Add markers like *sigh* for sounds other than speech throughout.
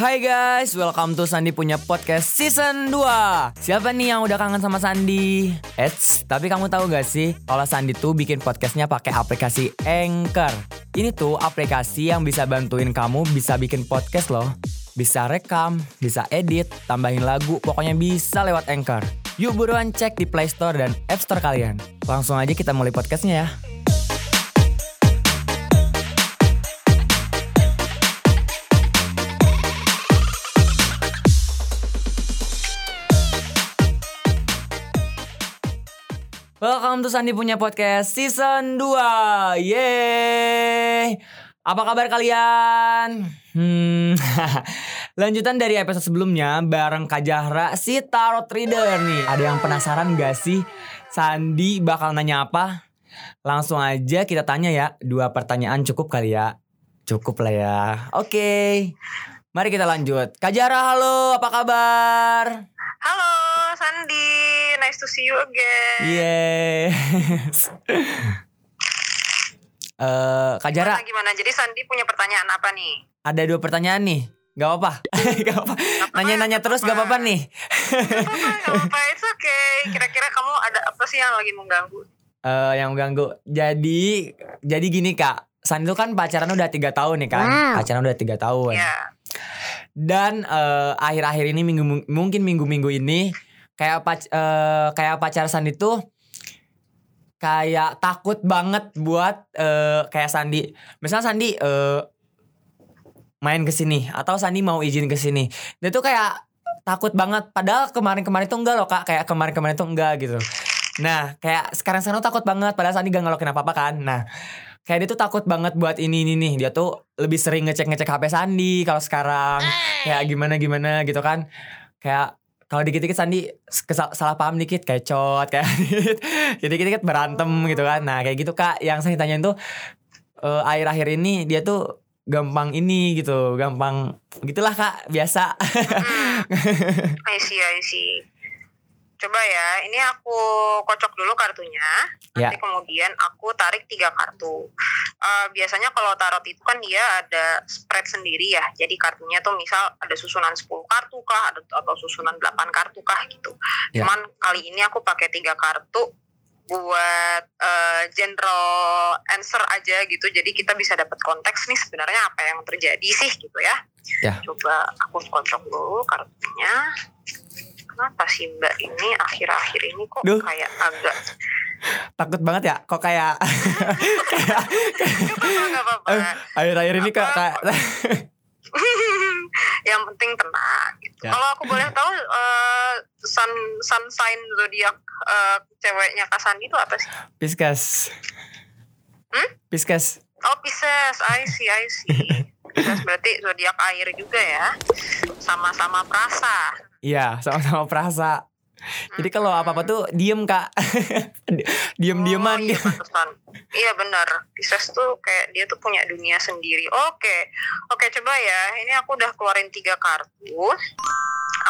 Hai guys, welcome to Sandi punya podcast season 2 Siapa nih yang udah kangen sama Sandi? Eits, tapi kamu tahu gak sih kalau Sandi tuh bikin podcastnya pakai aplikasi Anchor? Ini tuh aplikasi yang bisa bantuin kamu bisa bikin podcast loh. Bisa rekam, bisa edit, tambahin lagu, pokoknya bisa lewat Anchor. Yuk buruan cek di Play Store dan App Store kalian. Langsung aja kita mulai podcastnya ya Welcome to Sandi punya podcast season 2 Yeay. Apa kabar kalian? Hmm, *laughs* Lanjutan dari episode sebelumnya Bareng Kak Jahra si Tarot Reader nih. Ada yang penasaran gak sih Sandi bakal nanya apa? Langsung aja kita tanya ya. Dua pertanyaan cukup kali ya. Cukup lah ya. Oke Mari kita lanjut. Kak Jahra halo. Apa kabar? Halo Sandi, nice to see you again. Yes. *laughs* Eh, Kak Jara, Gimana, gimana? Jadi Sandi punya pertanyaan apa nih? ada dua pertanyaan nih. Gak apa-apa. *laughs* Gak apa-apa. Nanya-nanya terus gak apa-apa nih. Gak apa-apa, it's okay. Kira-kira kamu ada apa sih yang lagi mengganggu? Eh, yang ganggu. Jadi, jadi gini kak. Sandi tuh kan pacaran udah tiga tahun nih kan. Hmm. Pacaran udah tiga tahun. Ya, Dan eh, akhir-akhir ini minggu mungkin minggu-minggu ini kayak pac eh, kayak pacar Sandi tuh kayak takut banget buat eh, kayak Sandi. Misalnya Sandi eh, main ke sini atau Sandi mau izin ke sini. Dia tuh kayak takut banget padahal kemarin-kemarin tuh enggak loh Kak, kayak kemarin-kemarin tuh enggak gitu. Nah, kayak sekarang-sekarang tuh takut banget padahal Sandi gak ngelokin apa-apa kan. Nah, kayak dia tuh takut banget buat ini ini nih. Dia tuh lebih sering ngecek-ngecek HP Sandi kalau sekarang. Kayak gimana gimana gitu kan. Kayak kalau dikit-dikit Sandi kesal- salah paham dikit kayak cot kayak *laughs* jadi dikit-dikit berantem gitu kan. Nah, kayak gitu Kak yang saya tanyain tuh eh, akhir-akhir ini dia tuh gampang ini gitu, gampang gitulah Kak, biasa. *laughs* I see, I see. Coba ya, ini aku kocok dulu kartunya. Nanti Ya. kemudian aku tarik tiga kartu. Eh, biasanya kalau tarot itu kan dia ada spread sendiri ya. Jadi kartunya tuh misal ada susunan 10 kartu kah, ada, atau susunan 8 kartu kah gitu. Ya. Cuman kali ini aku pakai tiga kartu buat eh, general answer aja gitu. Jadi kita bisa dapat konteks nih sebenarnya apa yang terjadi sih gitu ya. Ya. Coba aku kocok dulu kartunya. Kenapa sih Mbak ini akhir-akhir ini kok Duh. kayak agak Takut banget ya kok kayak *laughs* kayak akhir-akhir ini kok kayak *laughs* yang penting tenang gitu. Ya. Kalau aku boleh tahu eh, sun sun sign zodiak eh, ceweknya Kak Sandi itu apa sih? Pisces. Hmm? Pisces. Oh Pisces, I see, I see. Pisces berarti zodiak air juga ya. Sama-sama perasa. Iya, sama-sama perasa. Jadi kalau apa-apa tuh diem kak, *laughs* diem-dieman Oh, iya, gitu. Iya benar. Pisces tuh kayak dia tuh punya dunia sendiri. Oke, oke coba ya. Ini aku udah keluarin tiga kartu.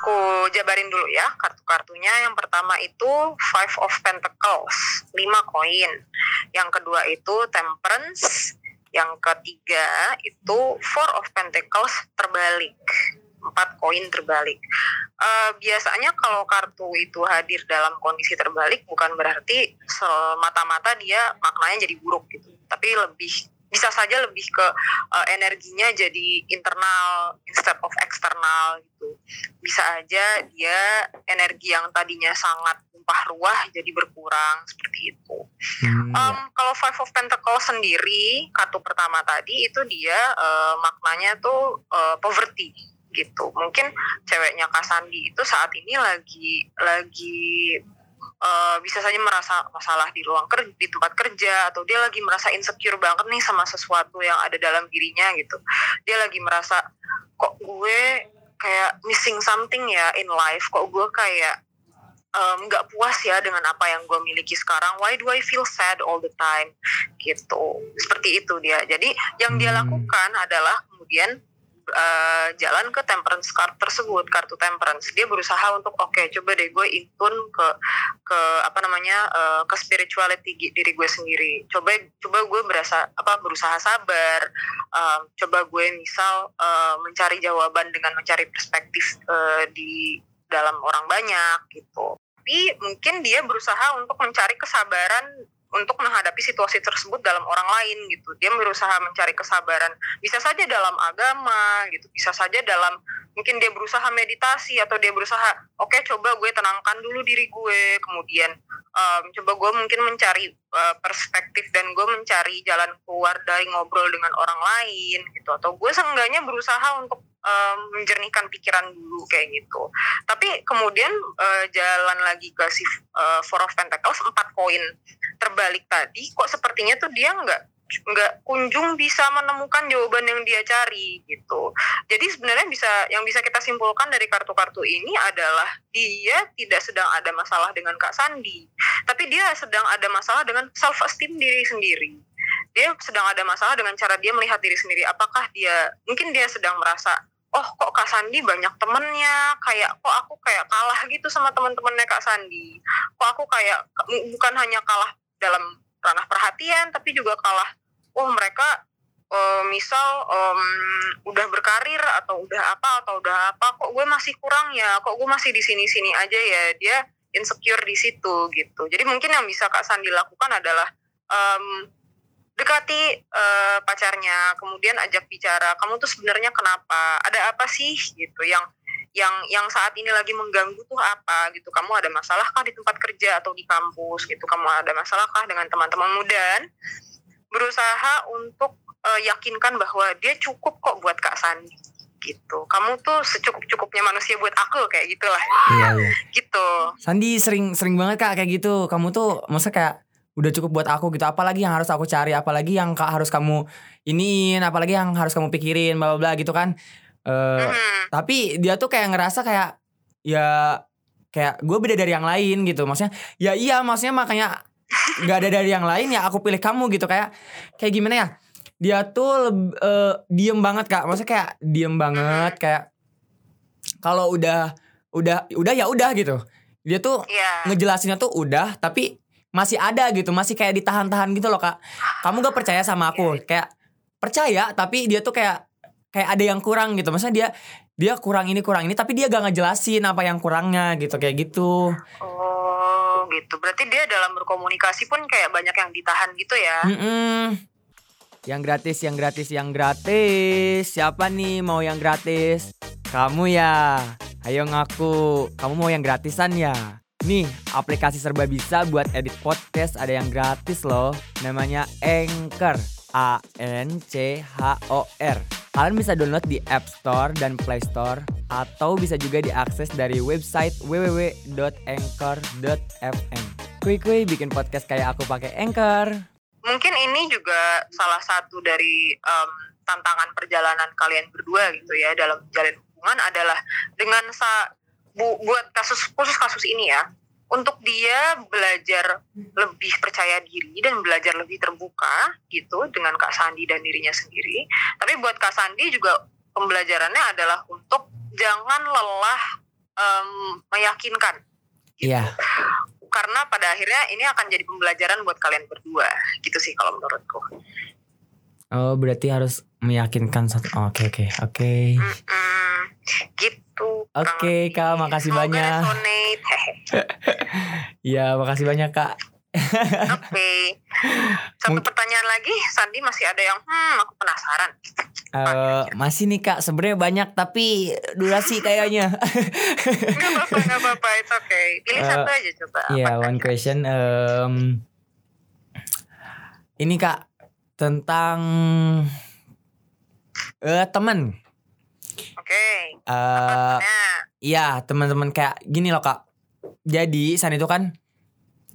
Aku jabarin dulu ya kartu-kartunya. Yang pertama itu Five of Pentacles, 5 koin. Yang kedua itu Temperance. Yang ketiga itu Four of Pentacles terbalik. 4 koin terbalik. Eh, biasanya kalau kartu itu hadir dalam kondisi terbalik bukan berarti semata-mata dia maknanya jadi buruk gitu. Tapi lebih bisa saja lebih ke eh, energinya jadi internal instead of eksternal gitu. Bisa aja dia energi yang tadinya sangat tumpah ruah jadi berkurang seperti itu. Hmm, Um, kalau Five of Pentacles sendiri kartu pertama tadi itu dia eh, maknanya tuh eh, poverty gitu. Mungkin ceweknya Kak Sandi itu saat ini lagi lagi eh, bisa saja merasa masalah di ruang kerja di tempat kerja atau dia lagi merasa insecure banget nih sama sesuatu yang ada dalam dirinya gitu. Dia lagi merasa kok gue kayak missing something ya in life. Kok gue kayak nggak puas ya dengan apa yang gue miliki sekarang. Why do I feel sad all the time? Gitu. Seperti itu dia. Jadi yang dia Hmm. lakukan adalah kemudian uh, jalan ke temperance card tersebut kartu temperance. Dia berusaha untuk oke okay, coba deh gue intun ke ke apa namanya uh, ke spirituality diri gue sendiri. Coba coba gue berasa apa berusaha sabar. Uh, coba gue misal uh, mencari jawaban dengan mencari perspektif uh, di dalam orang banyak gitu. Tapi mungkin dia berusaha untuk mencari kesabaran untuk menghadapi situasi tersebut dalam orang lain gitu. Dia berusaha mencari kesabaran. Bisa saja dalam agama gitu, bisa saja dalam mungkin dia berusaha meditasi atau dia berusaha oke okay, coba gue tenangkan dulu diri gue, kemudian um, coba gue mungkin mencari uh, perspektif dan gue mencari jalan keluar dari ngobrol dengan orang lain gitu atau gue seenggaknya berusaha untuk um, menjernihkan pikiran dulu kayak gitu. Tapi kemudian uh, jalan lagi ke si uh, Four of Pentacles empat koin terbalik tadi, kok sepertinya tuh dia nggak nggak kunjung bisa menemukan jawaban yang dia cari gitu. Jadi sebenarnya bisa yang bisa kita simpulkan dari kartu-kartu ini adalah dia tidak sedang ada masalah dengan Kak Sandi, tapi dia sedang ada masalah dengan self esteem diri sendiri dia sedang ada masalah dengan cara dia melihat diri sendiri. Apakah dia mungkin dia sedang merasa oh kok Kak Sandi banyak temennya? Kayak kok aku kayak kalah gitu sama teman-temannya Kak Sandi? Kok aku kayak bukan hanya kalah dalam ranah perhatian tapi juga kalah oh mereka uh, misal um, udah berkarir atau udah apa atau udah apa kok gue masih kurang ya? Kok gue masih di sini-sini aja ya? Dia insecure di situ gitu. Jadi mungkin yang bisa Kak Sandi lakukan adalah um, dekati uh, pacarnya kemudian ajak bicara kamu tuh sebenarnya kenapa? Ada apa sih? Gitu. Yang yang yang saat ini lagi mengganggu tuh apa? Gitu. Kamu ada masalah kah di tempat kerja atau di kampus? Gitu. Kamu ada masalah kah dengan teman-temanmu? Dan berusaha untuk uh, yakinkan bahwa dia cukup kok buat Kak Sandi. Gitu. Kamu tuh secukup cukupnya manusia buat aku kayak gitulah. Iya, iya. gitu. Sandi sering sering banget kak kayak gitu. Kamu tuh masa kayak udah cukup buat aku gitu. Apalagi yang harus aku cari apalagi yang kak harus kamu iniin apalagi yang harus kamu pikirin bla bla gitu kan. Uh, tapi dia tuh kayak ngerasa kayak ya kayak gue beda dari yang lain gitu. Maksudnya ya iya maksudnya makanya *laughs* nggak ada dari yang lain ya aku pilih kamu gitu. Kayak kayak gimana ya? Dia tuh uh, diem banget kak. Maksudnya kayak diem banget kayak kalau udah udah udah ya udah gitu. Dia tuh yeah. ngejelasinnya tuh udah tapi masih ada gitu masih kayak ditahan-tahan gitu loh kak. Kamu gak percaya sama aku? Kayak percaya tapi dia tuh kayak kayak ada yang kurang gitu. Maksudnya dia dia kurang ini kurang ini tapi dia gak ngejelasin apa yang kurangnya gitu kayak gitu. Oh gitu. Berarti dia dalam berkomunikasi pun kayak banyak yang ditahan gitu ya? Mm -mm. yang gratis yang gratis yang gratis. Siapa nih mau yang gratis? Kamu ya. Ayo ngaku. Kamu mau yang gratisan ya Nih, aplikasi serba bisa buat edit podcast ada yang gratis loh. Namanya Anchor. A N C H O R. Kalian bisa download di App Store dan Play Store atau bisa juga diakses dari website www.anchor.fm. Kui-kui bikin podcast kayak aku pakai Anchor. Mungkin ini juga salah satu dari um, tantangan perjalanan kalian berdua gitu ya dalam menjalin hubungan adalah dengan sa bu, buat kasus khusus kasus ini ya untuk dia belajar lebih percaya diri dan belajar lebih terbuka gitu dengan Kak Sandi dan dirinya sendiri. Tapi buat Kak Sandi juga pembelajarannya adalah untuk jangan lelah um, meyakinkan. Gitu. Iya. Karena pada akhirnya ini akan jadi pembelajaran buat kalian berdua, gitu sih kalau menurutku. Oh, berarti harus meyakinkan satu. Oke, oke, oke. Gitu. Oke okay, kak, makasih Semoga banyak. *laughs* Iya, makasih banyak kak. Oke. Okay. Satu pertanyaan lagi, Sandi masih ada yang hmm aku penasaran. Uh, masih nih kak, sebenarnya banyak tapi durasi *laughs* kayaknya. gak apa-apa, gak apa-apa, it's okay. Pilih uh, satu aja coba. Iya, yeah, one question. Um, ini kak tentang uh, teman. Uh, iya teman-teman kayak gini loh kak. Jadi San itu kan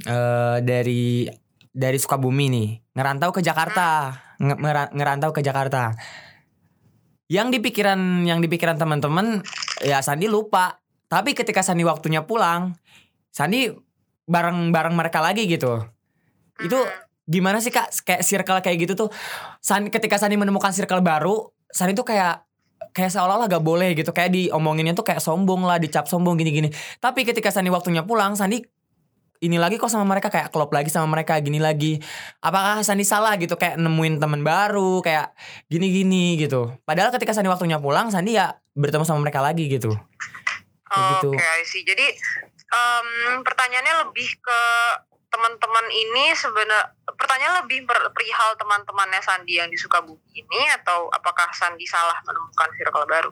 uh, dari dari Sukabumi nih ngerantau ke Jakarta, hmm. ngerantau ke Jakarta. Yang di pikiran yang di pikiran teman-teman ya Sandi lupa. Tapi ketika Sandi waktunya pulang, Sandi bareng-bareng mereka lagi gitu. Itu hmm. gimana sih kak kayak circle kayak gitu tuh Sandi, ketika Sandi menemukan circle baru Sandi tuh kayak kayak seolah-olah gak boleh gitu. Kayak diomonginnya tuh kayak sombong lah dicap sombong gini-gini. Tapi ketika Sandi waktunya pulang Sandi ini lagi kok sama mereka kayak klop lagi sama mereka gini lagi. Apakah Sandi salah gitu? Kayak nemuin teman baru kayak gini-gini gitu. Padahal ketika Sandi waktunya pulang Sandi ya bertemu sama mereka lagi gitu. Kayak Oke, gitu. I see. Jadi em, pertanyaannya lebih ke teman-teman ini sebenarnya pertanyaan lebih perihal teman-temannya Sandi yang di Sukabumi ini atau apakah Sandi salah menemukan circle baru?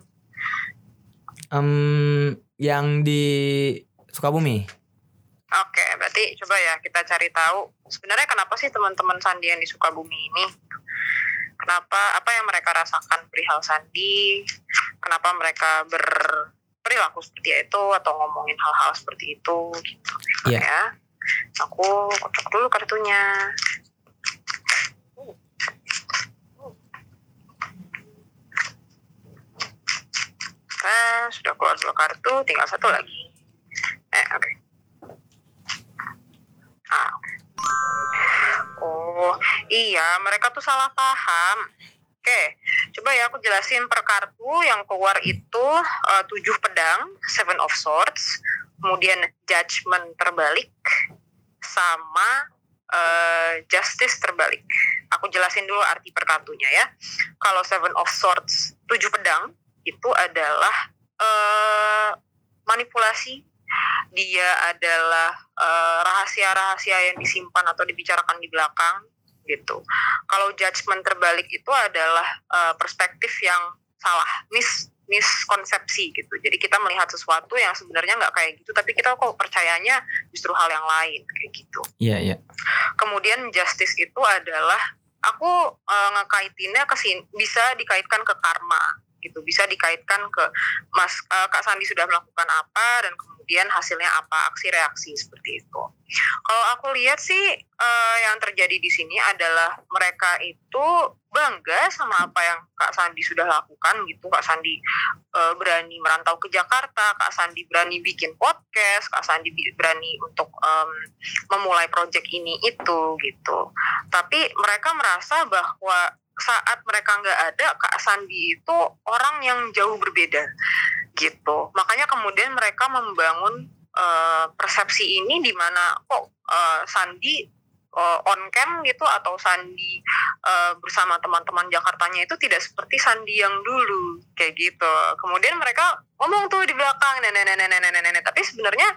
Em, yang di Sukabumi Oke, berarti coba ya kita cari tahu sebenarnya kenapa sih teman-teman Sandi yang di Sukabumi ini kenapa apa yang mereka rasakan perihal Sandi, kenapa mereka berperilaku seperti itu atau ngomongin hal-hal seperti itu gitu. Iya. Ya. Aku kocok dulu kartunya. Eh, sudah keluar dua kartu, tinggal satu lagi. Eh, oke. Ah. Oh, iya, mereka tuh salah paham. Oke, coba ya aku jelasin per kartu yang keluar itu eh, tujuh pedang, seven of swords, kemudian judgment terbalik, sama eh, justice terbalik. Aku jelasin dulu arti per kartunya ya. Kalau seven of swords, tujuh pedang, itu adalah eh, manipulasi dia adalah eh, rahasia-rahasia yang disimpan atau dibicarakan di belakang gitu. Kalau judgment terbalik itu adalah eh, perspektif yang salah, mis miskonsepsi gitu. Jadi kita melihat sesuatu yang sebenarnya nggak kayak gitu, tapi kita kok percayanya justru hal yang lain kayak gitu. iya iya Kemudian justice itu adalah aku eh, ngekaitinnya ke sin- bisa dikaitkan ke karma gitu, bisa dikaitkan ke Mas eh, Kak Sandi sudah melakukan apa dan kemudian hasilnya apa, aksi reaksi seperti itu. Kalau aku lihat sih eh, yang terjadi di sini adalah mereka itu bangga sama apa yang Kak Sandi sudah lakukan gitu. Kak Sandi eh, berani merantau ke Jakarta, Kak Sandi berani bikin podcast, Kak Sandi berani untuk em, memulai proyek ini itu gitu. Tapi mereka merasa bahwa saat mereka nggak ada, Kak Sandi itu orang yang jauh berbeda gitu. Makanya kemudian mereka membangun eh, persepsi ini di mana kok eh, Sandi eh, on cam gitu atau Sandi eh, bersama teman-teman Jakartanya itu tidak seperti Sandi yang dulu kayak gitu. Kemudian mereka ngomong tuh di belakang nenek nenek nenek nenek tapi sebenarnya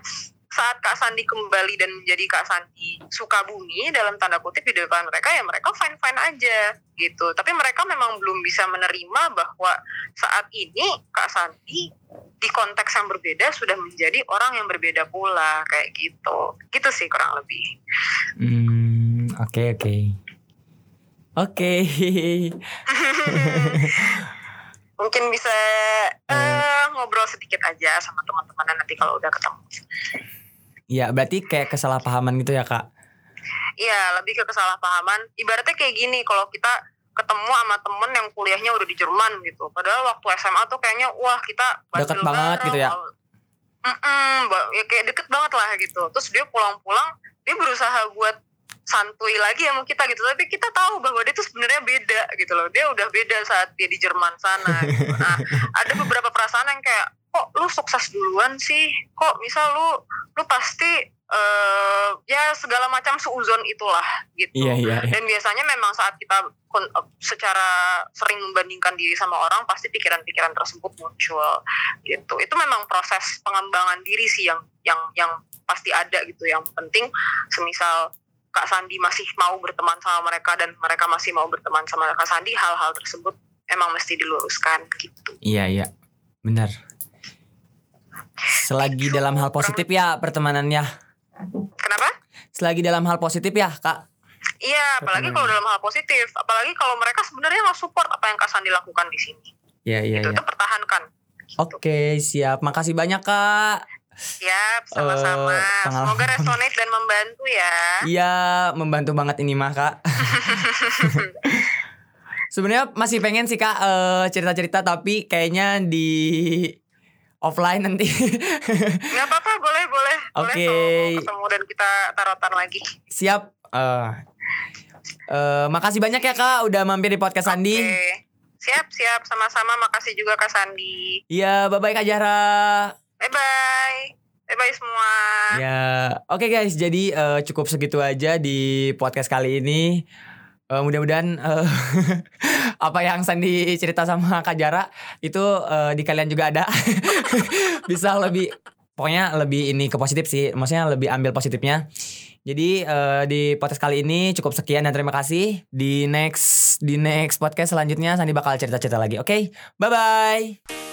saat Kak Sandi kembali dan menjadi Kak Sandi Sukabumi dalam tanda kutip di depan mereka ya mereka fine fine aja gitu. Tapi mereka memang belum bisa menerima bahwa saat ini Kak Sandi di konteks yang berbeda sudah menjadi orang yang berbeda pula kayak gitu. Gitu sih kurang lebih. Hmm, oke oke. Oke. *laughs* mungkin bisa eh, ngobrol sedikit aja sama teman-teman nanti kalau udah ketemu Iya, berarti kayak kesalahpahaman gitu ya, Kak. Iya, lebih ke kesalahpahaman. Ibaratnya kayak gini, kalau kita ketemu sama temen yang kuliahnya udah di Jerman gitu. Padahal waktu SMA tuh kayaknya, wah kita Deket banget bareng, gitu ya? Mm-mm, ba- ya kayak deket banget lah gitu. Terus dia pulang-pulang, dia berusaha buat santuy lagi sama kita gitu. Tapi kita tahu bahwa dia tuh sebenarnya beda gitu loh. Dia udah beda saat dia di Jerman sana. Gitu. Nah, *laughs* ada beberapa perasaan yang kayak, kok lu sukses duluan sih? Kok misal lu lu pasti eh ya segala macam seuzon itulah gitu. Iya, iya. iya. Dan biasanya memang saat kita eh, secara sering membandingkan diri sama orang pasti pikiran-pikiran tersebut muncul gitu. Itu memang proses pengembangan diri sih yang yang yang pasti ada gitu. Yang penting semisal Kak Sandi masih mau berteman sama mereka dan mereka masih mau berteman sama Kak Sandi, hal-hal tersebut emang mesti diluruskan gitu. Iya, iya. Benar. Selagi dalam hal positif ya pertemanannya. Kenapa? Selagi dalam hal positif ya, Kak. Iya, apalagi kalau dalam hal positif, apalagi kalau mereka sebenarnya nggak support apa yang Kak Sandi lakukan di sini. Iya, iya, itu iya. itu pertahankan. Gitu. Oke, siap. Makasih banyak, Kak. Siap, sama-sama. Pengalaman. Semoga *laughs* resonate dan membantu ya. Iya, membantu banget ini mah, Kak. *laughs* Sebenarnya masih pengen sih, Kak, eh, cerita-cerita tapi kayaknya di offline nanti. *laughs* Nggak apa-apa, boleh, boleh. Boleh Oke. kalau mau ketemu dan kita tarotan lagi. Siap. Eh eh, makasih banyak ya, Kak, udah mampir di podcast Sandi. Oke. Siap, siap. Sama-sama. Makasih juga Kak Sandi. Iya, bye bye Kak Jara. Bye-bye. Bye-bye semua. Ya, oke guys. Jadi eh, cukup segitu aja di podcast kali ini. Eh, mudah-mudahan eh, *laughs* apa yang Sandi cerita sama Kak Jara itu eh, di kalian juga ada. *laughs* Bisa lebih pokoknya lebih ini ke positif sih. Maksudnya lebih ambil positifnya. Jadi eh, di podcast kali ini cukup sekian dan terima kasih. Di next di next podcast selanjutnya Sandi bakal cerita-cerita lagi. Oke, bye bye.